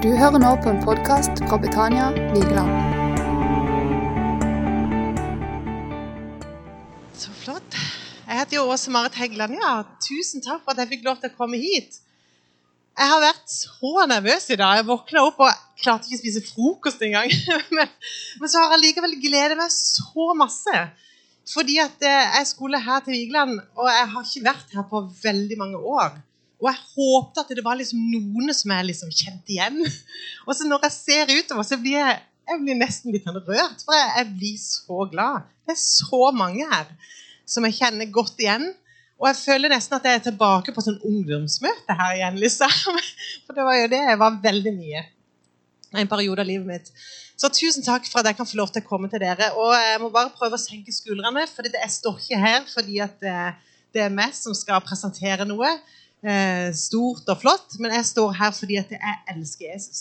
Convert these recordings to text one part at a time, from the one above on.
Du hører nå på en podkast fra Betania Vigeland. Så flott. Jeg heter jo Åse Marit Heggeland. Ja, tusen takk for at jeg fikk lov til å komme hit. Jeg har vært så nervøs i dag. Jeg våkna opp og klarte ikke å spise frokost engang. Men, men så har jeg likevel gledet meg så masse. Fordi at eh, jeg skulle her til Vigeland, og jeg har ikke vært her på veldig mange år. Og jeg håpte at det var liksom noen som jeg liksom kjente igjen. Og så når jeg ser utover, så blir jeg, jeg blir nesten litt sånn rørt. For jeg, jeg, blir så glad. Det er så mange her som jeg kjenner godt igjen. Og jeg føler nesten at jeg er tilbake på sånn ungdomsmøte her igjen. liksom. For det var jo det. Jeg var veldig mye en periode av livet mitt. Så tusen takk for at jeg kan få lov til å komme til dere. Og jeg må bare prøve å senke skuldrene, for jeg står ikke her fordi det, det er meg som skal presentere noe eh, stort og flott, men jeg står her fordi at jeg elsker Jesus.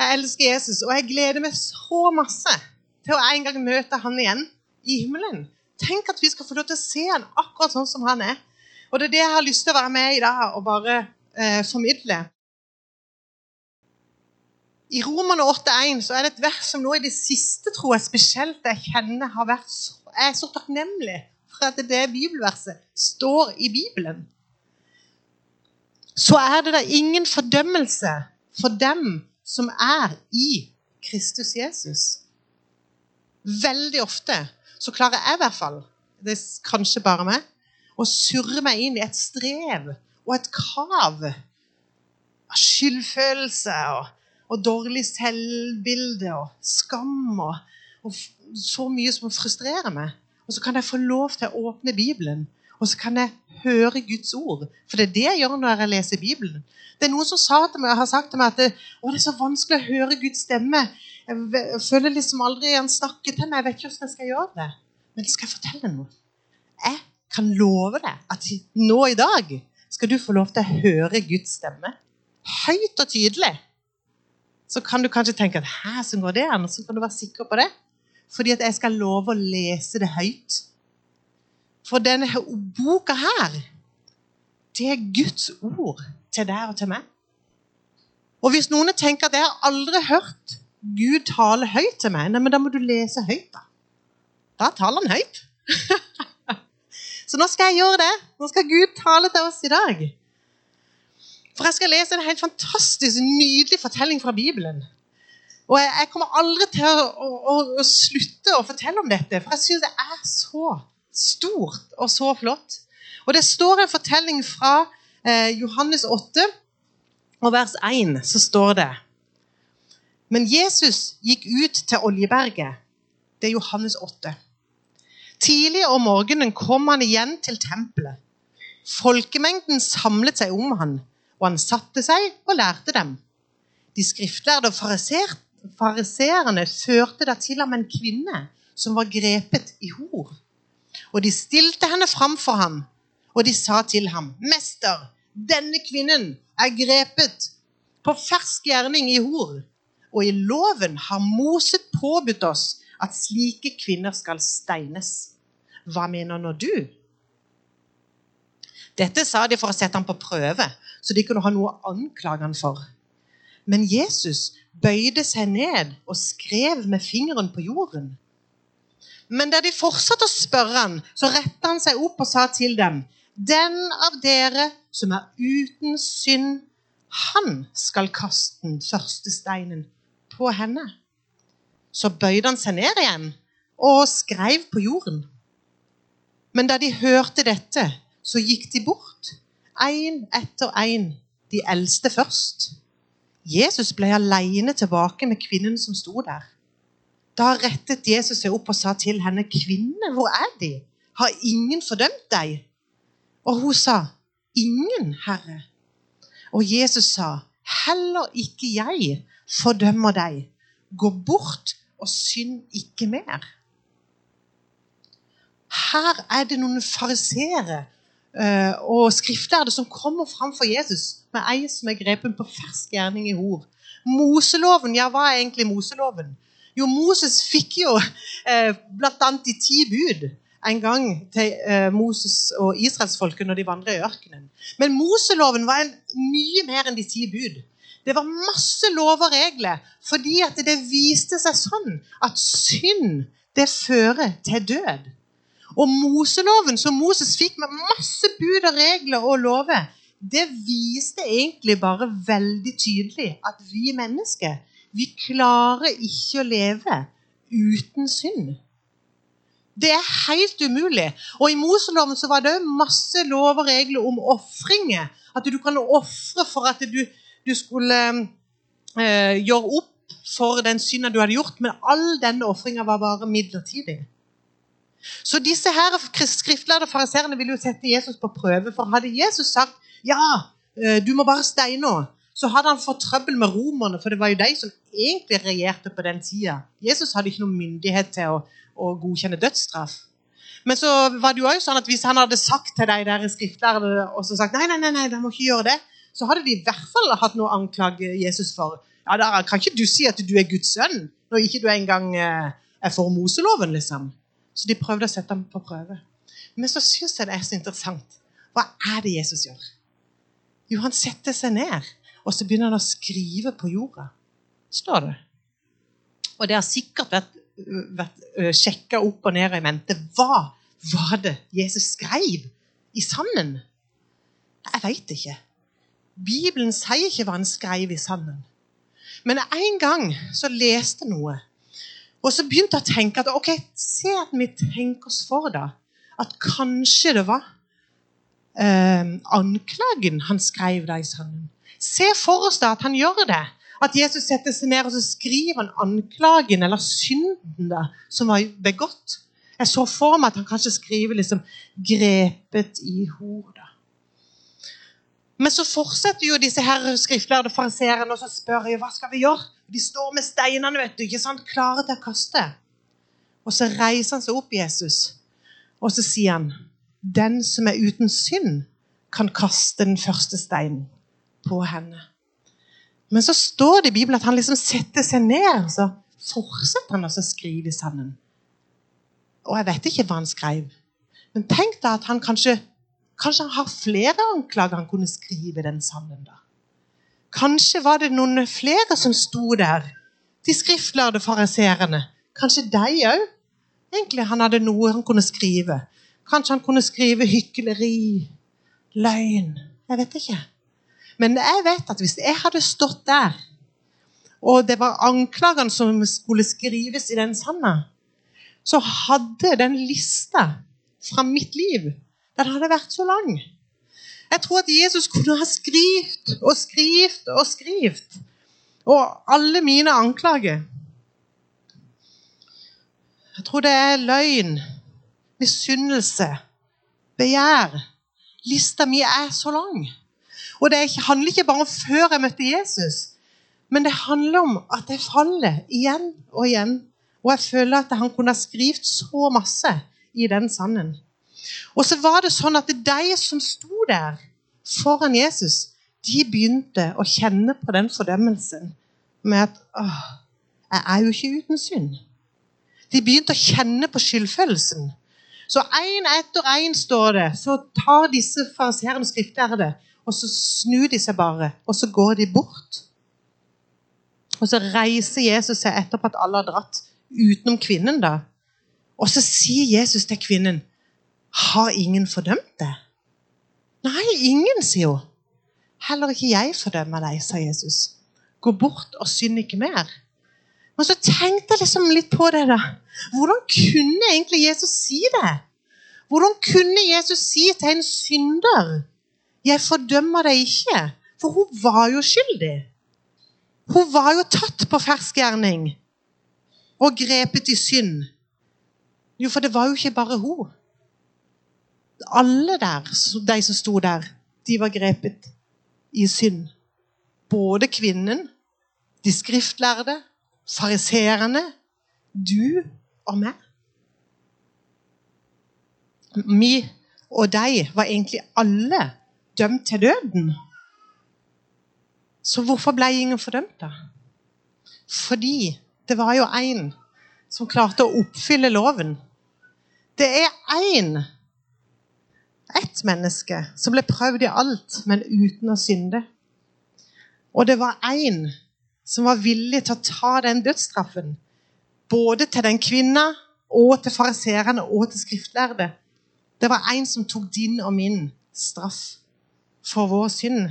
Jeg elsker Jesus, og jeg gleder meg så masse til å en gang møte han igjen i himmelen. Tenk at vi skal få lov til å se han akkurat sånn som han er. Og det er det jeg har lyst til å være med i dag og bare eh, formidle. I Romerne 8,1 så er det et vers som nå i det siste tror jeg spesielt jeg kjenner har vært så, er så takknemlig for at det bibelverset står i Bibelen så er det da ingen fordømmelse for dem som er i Kristus Jesus. Veldig ofte så klarer jeg i hvert fall, det er kanskje bare meg, å surre meg inn i et strev og et krav av skyldfølelse og, og dårlig selvbilde og skam og, og så mye som frustrerer meg. Og så kan jeg få lov til å åpne Bibelen og så kan jeg høre Guds ord. For det er det jeg gjør når jeg leser Bibelen. Det er Noen som meg, har sagt til meg at det, å, det er så vanskelig å høre Guds stemme. Jeg føler liksom aldri han snakker til meg. Jeg vet ikke hvordan jeg skal gjøre det. Men skal jeg fortelle noe? Jeg kan love deg at nå i dag skal du få lov til å høre Guds stemme. Høyt og tydelig. Så kan du kanskje tenke at hæ, så går det an? Så kan du være sikker på det. Fordi at jeg skal love å lese det høyt. For denne boka her, det er Guds ord til deg og til meg. Og hvis noen tenker at jeg har aldri hørt Gud tale høyt til meg, nei, men da må du lese høyt, da. Da taler han høyt. Så nå skal jeg gjøre det. Nå skal Gud tale til oss i dag. For jeg skal lese en helt fantastisk, nydelig fortelling fra Bibelen. Og jeg, jeg kommer aldri til å, å, å, slutte å fortelle om dette, for jeg syns det er så stort og så flott. Og det står en fortelling fra eh, Johannes 8, og vers 1, så står det Men Jesus gikk ut til Oljeberget. Det er Johannes 8. Tidlig om morgenen kom han igjen til tempelet. Folkemengden samlet seg om han, og han satte seg og lærte dem. De skriftlærde og fariseerne førte da til ham en kvinne som var grepet i hor. Og de stilte henne fram for ham, og de sa til ham, 'Mester, denne kvinnen er grepet på fersk gjerning i hor.' Og i loven har Moset påbudt oss at slike kvinner skal steines. Hva mener nå du? Dette sa de for å sette ham på prøve, så de kunne ha noe å anklage ham for. Men Jesus bøyde seg ned og skrev med fingeren på jorden. Men da de fortsatte å spørre han, så retta han seg opp og sa til dem.: Den av dere som er uten synd, han skal kaste den første steinen på henne. Så bøyde han seg ned igjen og skrev på jorden. Men da de hørte dette, så gikk de bort, én etter én, de eldste først. Jesus ble alene tilbake med kvinnen som sto der. Da rettet Jesus seg opp og sa til henne, 'Kvinne, hvor er de? Har ingen fordømt deg?' Og hun sa, 'Ingen, Herre.' Og Jesus sa, 'Heller ikke jeg fordømmer deg. Gå bort og synd ikke mer.' Her er det noen fariseere uh, og skriftlærde som kommer fram for Jesus med ei som er grepen på fersk gjerning i hor. Moseloven, ja, hva er egentlig Moseloven? Jo, Moses fikk jo eh, bl.a. de ti bud. en gang til eh, Moses og israelsfolket når de vandret i ørkenen. Men Moseloven var en, mye mer enn de ti bud. Det var masse lover og regler fordi at det viste seg sånn at synd det fører til død. Og Moseloven som Moses fikk med masse bud og regler og lover, det viste egentlig bare veldig tydelig at vi mennesker vi klarer ikke å leve uten synd. Det er helt umulig. Og I Moseloven så var det masse lover og regler om ofringer. At du kan ofre for at du, du skulle eh, gjøre opp for den synda du hadde gjort, men all denne ofringa var bare midlertidig. Så disse her skriftlærde fariseerne ville jo sette Jesus på prøve. For hadde Jesus sagt ja, eh, du må bare steine så hadde han fått trøbbel med romerne, for det var jo de som egentlig regjerte på den tida. Jesus hadde ikke noen myndighet til å, å godkjenne dødsstraff. Men så var det jo også sånn at hvis han hadde sagt til de der skriftlærde og så sagt nei, nei, nei, nei, de må ikke gjøre det, så hadde de i hvert fall hatt noe å anklage Jesus for. Ja, da Kan ikke du si at du er Guds sønn når ikke du engang eh, er for Moseloven? liksom? Så de prøvde å sette ham på prøve. Men så syns jeg det er så interessant. Hva er det Jesus gjør? Jo, han setter seg ned og så begynner han å skrive på jorda. Står det. Og det har sikkert vært, vært sjekka opp og ned i mente. Hva var det Jesus skrev i sanden? Jeg veit ikke. Bibelen sier ikke hva han skrev i sanden. Men en gang så leste jeg noe, og så begynte jeg å tenke at ok, se at vi tenker oss for da, at kanskje det var eh, anklagen han skrev da i sanden. Se for oss da at han gjør det. At Jesus setter seg ned og så skriver han anklagen eller synden da, som var begått. Jeg så for meg at han kanskje skriver liksom 'grepet i hodet'. Men så fortsetter jo disse her skriftlærde fariseerne og så spør jeg, hva skal vi gjøre. De står med steinene, vet du, ikke sant, klare til å kaste. Og så reiser han seg opp, Jesus, og så sier han, 'Den som er uten synd, kan kaste den første steinen' på henne. Men så står det i Bibelen at han liksom setter seg ned, så fortsetter han å skrive i sanden. Og jeg vet ikke hva han skrev. Men tenk da at han kanskje, kanskje han har flere anklager han kunne skrive i den sanden. da. Kanskje var det noen flere som sto der. De skriftlærde fariserene. Kanskje de òg. Egentlig han hadde noe han kunne skrive. Kanskje han kunne skrive hykleri, løgn. Jeg vet ikke. Men jeg vet at hvis jeg hadde stått der, og det var anklagene som skulle skrives i den sanda, så hadde den lista fra mitt liv den hadde vært så lang. Jeg tror at Jesus kunne ha skrevet og skrevet og skrevet. Og alle mine anklager Jeg tror det er løgn, misunnelse, begjær. Lista mi er så lang. Og det handler ikke bare om før jeg møtte Jesus, men det handler om at jeg faller igjen og igjen. Og jeg føler at han kunne ha skrevet så masse i den sanden. Og så var det sånn at de som sto der foran Jesus, de begynte å kjenne på den fordømmelsen med at åh, jeg er jo ikke uten synd. De begynte å kjenne på skyldfølelsen. Så én etter én står det, så tar disse fariseerne og skriftlærde og så snur de seg bare, og så går de bort. Og så reiser Jesus seg etterpå at alle har dratt, utenom kvinnen. da. Og så sier Jesus til kvinnen, 'Har ingen fordømt deg?' 'Nei, ingen', sier hun. 'Heller ikke jeg fordømmer deg', sa Jesus. 'Gå bort og synd ikke mer'. Men så tenkte jeg liksom litt på det. da. Hvordan kunne egentlig Jesus si det? Hvordan kunne Jesus si til en synder 'Jeg fordømmer deg ikke', for hun var jo skyldig. Hun var jo tatt på ferskgjerning og grepet i synd. Jo, for det var jo ikke bare hun. Alle der, de som sto der, de var grepet i synd. Både kvinnen, de skriftlærde, fariseerne, du og meg. Vi og de var egentlig alle dømt til døden. Så hvorfor ble ingen fordømt, da? Fordi det var jo én som klarte å oppfylle loven. Det er én, ett menneske, som ble prøvd i alt, men uten å synde. Og det var én som var villig til å ta den dødsstraffen. Både til den kvinna og til fariseerne og til skriftlærde. Det var en som tok din og min straff for vår synd.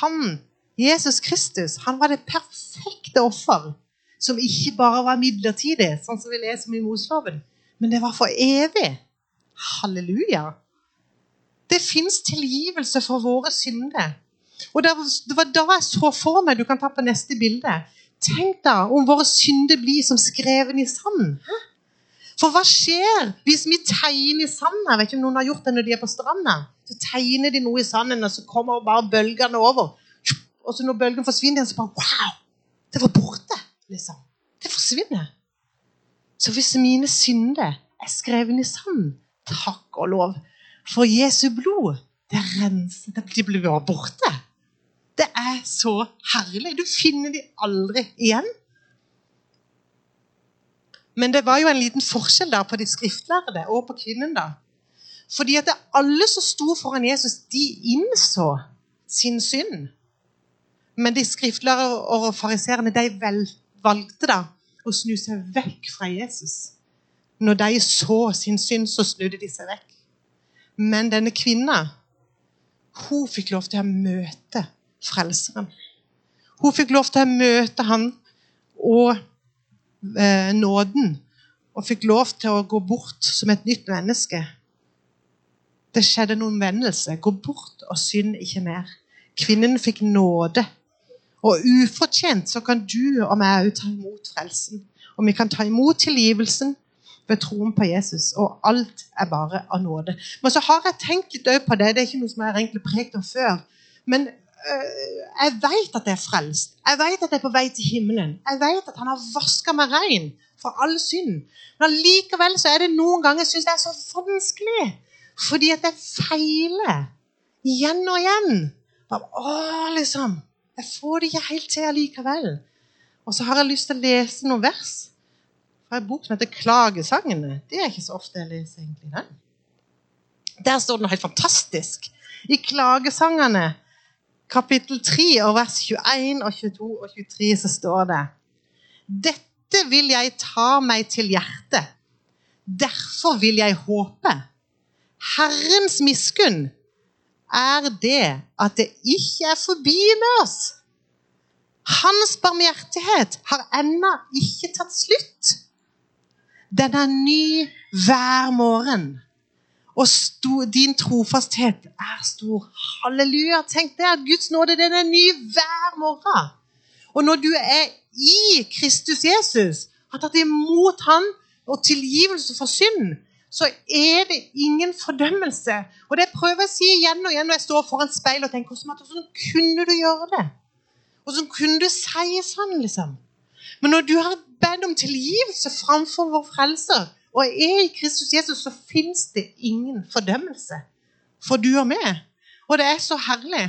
Han, Jesus Kristus, han var det perfekte offer som ikke bare var midlertidig, sånn som vi leser i Moseloven, men det var for evig. Halleluja. Det fins tilgivelse for våre synder. Og det var da jeg så for meg Du kan ta på neste bilde. Tenk da om våre synder blir som skreven i sand. For hva skjer hvis vi tegner i sanden? Jeg vet ikke om noen har gjort det når de er på stranda. Så tegner de noe i sanden, og så kommer bare bølgene over. Og så når bølgen forsvinner, så bare Wow! Det var borte. liksom. Det forsvinner. Så hvis mine synder er skrevet i sanden, takk og lov, for Jesu blod, det renser, de blir bare borte. Det er så herlig. Du finner de aldri igjen. Men det var jo en liten forskjell da på de skriftlærde og på kvinnen. da. Fordi at alle som sto foran Jesus, de innså sin synd. Men de skriftlærde og fariserene de valgte da å snu seg vekk fra Jesus. Når de så sin synd, så snudde de seg vekk. Men denne kvinna hun fikk lov til å møte Frelseren. Hun fikk lov til å møte han og eh, nåden. Og fikk lov til å gå bort som et nytt menneske. Det skjedde noen omvendelse. Gå bort og synd ikke mer. Kvinnen fikk nåde. Og ufortjent så kan du og meg òg ta imot frelsen. Og vi kan ta imot tilgivelsen ved troen på Jesus. Og alt er bare av nåde. Men så har jeg tenkt litt på det. Det er ikke noe som jeg har egentlig prekt om før. Men jeg vet at jeg er frelst. Jeg vet at jeg er på vei til himmelen. Jeg vet at han har vaska meg rein fra all synd. Men likevel så er det noen ganger jeg syns det er så vanskelig. Fordi at jeg feiler igjen og igjen. Bare, å, liksom. Jeg får det ikke helt til allikevel. Og så har jeg lyst til å lese noen vers fra en bok som heter 'Klagesangene'. Det er ikke så ofte jeg leser egentlig den. Der står det noe helt fantastisk. I Klagesangene, kapittel 3, og vers 21 og 22 og 23, så står det Dette vil jeg ta meg til hjertet. Derfor vil jeg håpe. Herrens miskunn er det at det ikke er forbi med oss. Hans barmhjertighet har ennå ikke tatt slutt. Den er ny hver morgen. Og sto, din trofasthet er stor. Halleluja. Tenk det at Guds nåde den er ny hver morgen. Og når du er i Kristus Jesus, har tatt imot Han og tilgivelse for synd, så er det ingen fordømmelse. Og det prøver jeg å si igjen og igjen når jeg står foran speilet og tenker hvordan kunne du gjøre det? Hvordan kunne du si sånn, liksom? Men når du har bedt om tilgivelse framfor vår frelser og er i Kristus Jesus, så fins det ingen fordømmelse for du og meg. Og det er så herlig.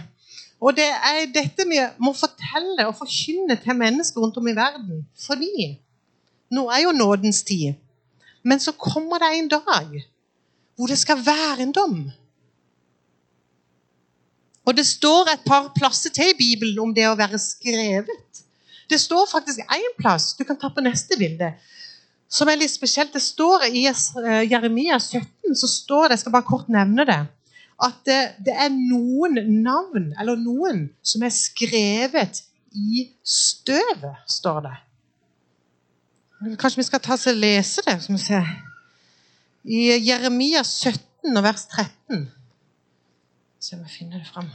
Og det er dette vi må fortelle og forkynne til mennesker rundt om i verden. Fordi nå er jo nådens tid. Men så kommer det en dag hvor det skal være en dom. Og det står et par plasser til i Bibelen om det å være skrevet. Det står faktisk én plass, du kan ta på neste bilde, som er litt spesielt. Det står i eh, Jeremia 17, så står det, jeg skal bare kort nevne det, at det, det er noen navn, eller noen, som er skrevet i støvet, står det. Kanskje vi skal ta oss og lese det? Skal vi se. I Jeremia 17 og vers 13. Se om jeg finner det fram.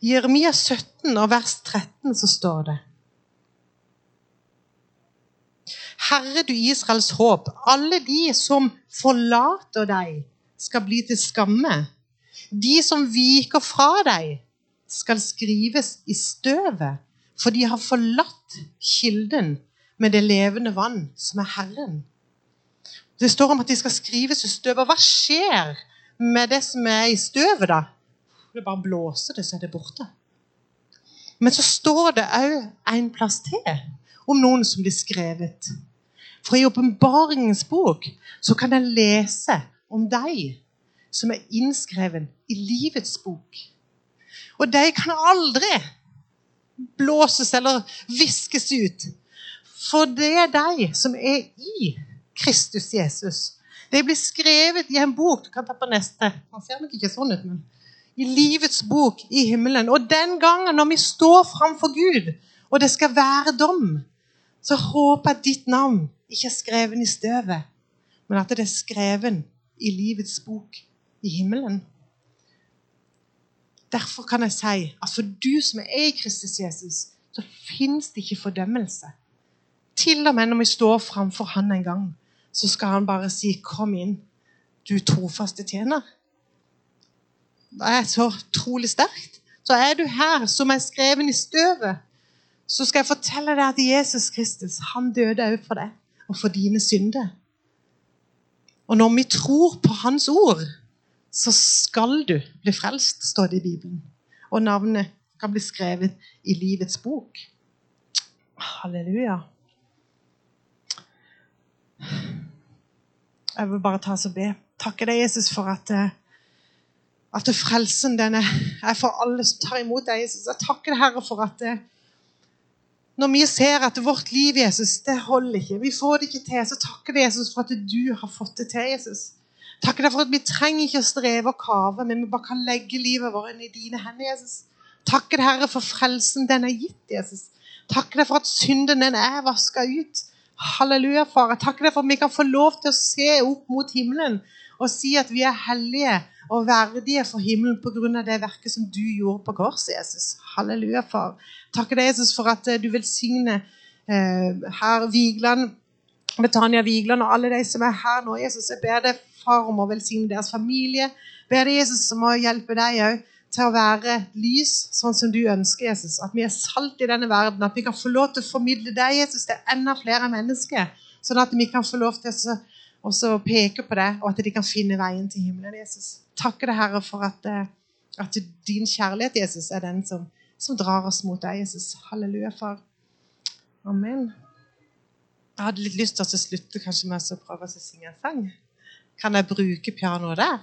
I Jeremia 17 og vers 13 så står det Herre, du Israels håp, alle de som forlater deg, skal bli til skamme. De som viker fra deg, skal skrives i støvet, for de har forlatt kilden med det levende vann, som er Herren. Det står om at de skal skrives i støvet. Hva skjer med det som er i støvet, da? Det bare blåser det, så er det borte. Men så står det òg en plass til om noen som blir skrevet. For i åpenbaringens bok så kan jeg lese om deg som er innskreven i livets bok. Og de kan aldri blåses eller viskes ut. For det er de som er i Kristus Jesus. De blir skrevet i en bok. Du kan ta på neste. Han ser nok ikke sånn ut, men i livets bok i himmelen. Og den gangen når vi står framfor Gud, og det skal være dom, så håper jeg at ditt navn ikke er skrevet i støvet, men at det er skrevet i livets bok i himmelen. Derfor kan jeg si at for du som er i Kristus Jesus, så fins det ikke fordømmelse. Til og med når vi står framfor Han en gang, så skal han bare si 'Kom inn, du trofaste tjener'. Det er så utrolig sterkt. Så er du her som er skreven i støvet, så skal jeg fortelle deg at Jesus Kristus han døde òg for deg og for dine synder. Og når vi tror på Hans ord, så skal du bli frelst, står det i Bibelen. Og navnet kan bli skrevet i livets bok. Halleluja. Jeg vil bare ta oss og be. Takke deg, Jesus, for at, eh, at frelsen den er for alle som tar imot deg, Jesus. Jeg takker deg, Herre, for at eh, når vi ser at vårt liv, Jesus, det holder ikke, vi får det ikke til, så takker deg, Jesus, for at du har fått det til, Jesus. Takker deg for at vi trenger ikke å streve og kave, men vi bare kan legge livet vårt i dine hender, Jesus. Takker deg, Herre, for frelsen den er gitt, Jesus. Takker deg for at synden den er vaska ut. Halleluja, far. Takker deg for at vi kan få lov til å se opp mot himmelen og si at vi er hellige og verdige for himmelen pga. det verket som du gjorde på korset, Jesus. Halleluja, far. Takker deg, Jesus, for at eh, du velsigner eh, herr Vigeland, Betania Vigeland og alle de som er her nå. Jesus, jeg ber deg, far, om å velsigne deres familie. Ber deg, Jesus, om å hjelpe deg òg til å være lys, sånn som du ønsker, Jesus. At vi er salt i denne verden. At vi kan få lov til å formidle deg, Jesus, til enda flere mennesker. Sånn at vi kan få lov til å peke på det, og at de kan finne veien til himmelen, Jesus. Takker deg, Herre, for at, eh, at, din kjærlighet, Jesus, er den som, som drar oss mot deg, Jesus. Halleluja, far. Amen. Jeg hadde litt lyst til å slutte kanskje med å prøve å synge en sang. Kan jeg bruke pianoet der?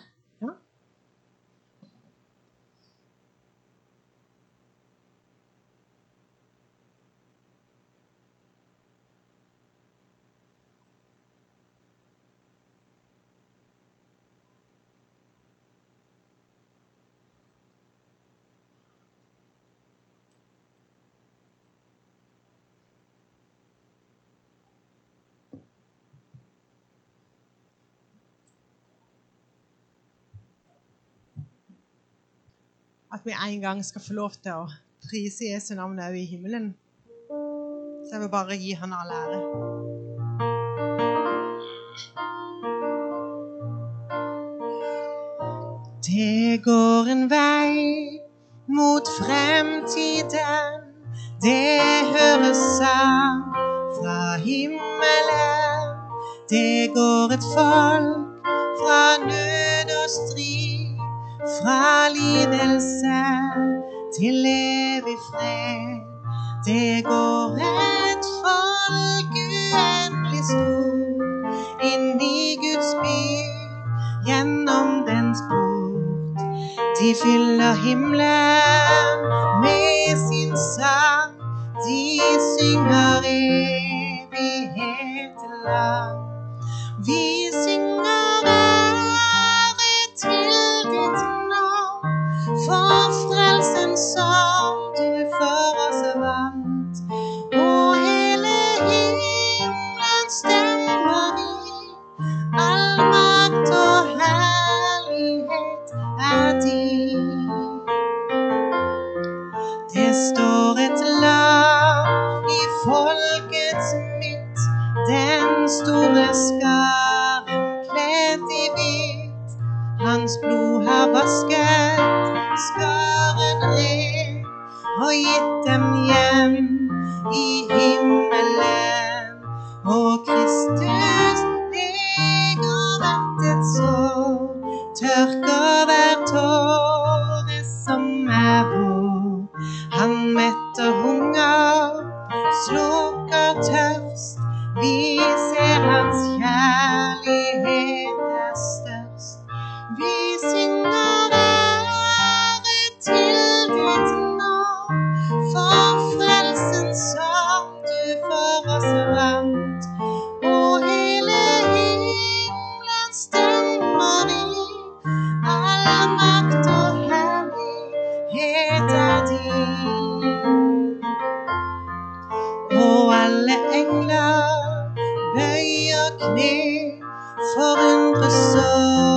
At vi en gang skal få lov til å prise Jesu navn òg i himmelen. Så jeg vil bare gi han all ære. Det går en vei mot fremtiden. Det høres sang fra himmelen. Det går et folk fra nød og strid fra lidelse til evig fred. Det går et folk uendelig stort inn i Guds by, gjennom dens port. De fyller himmelen med sin sang, de synger evighet lang. Vi synger for frelsen som du For nie vor interessant.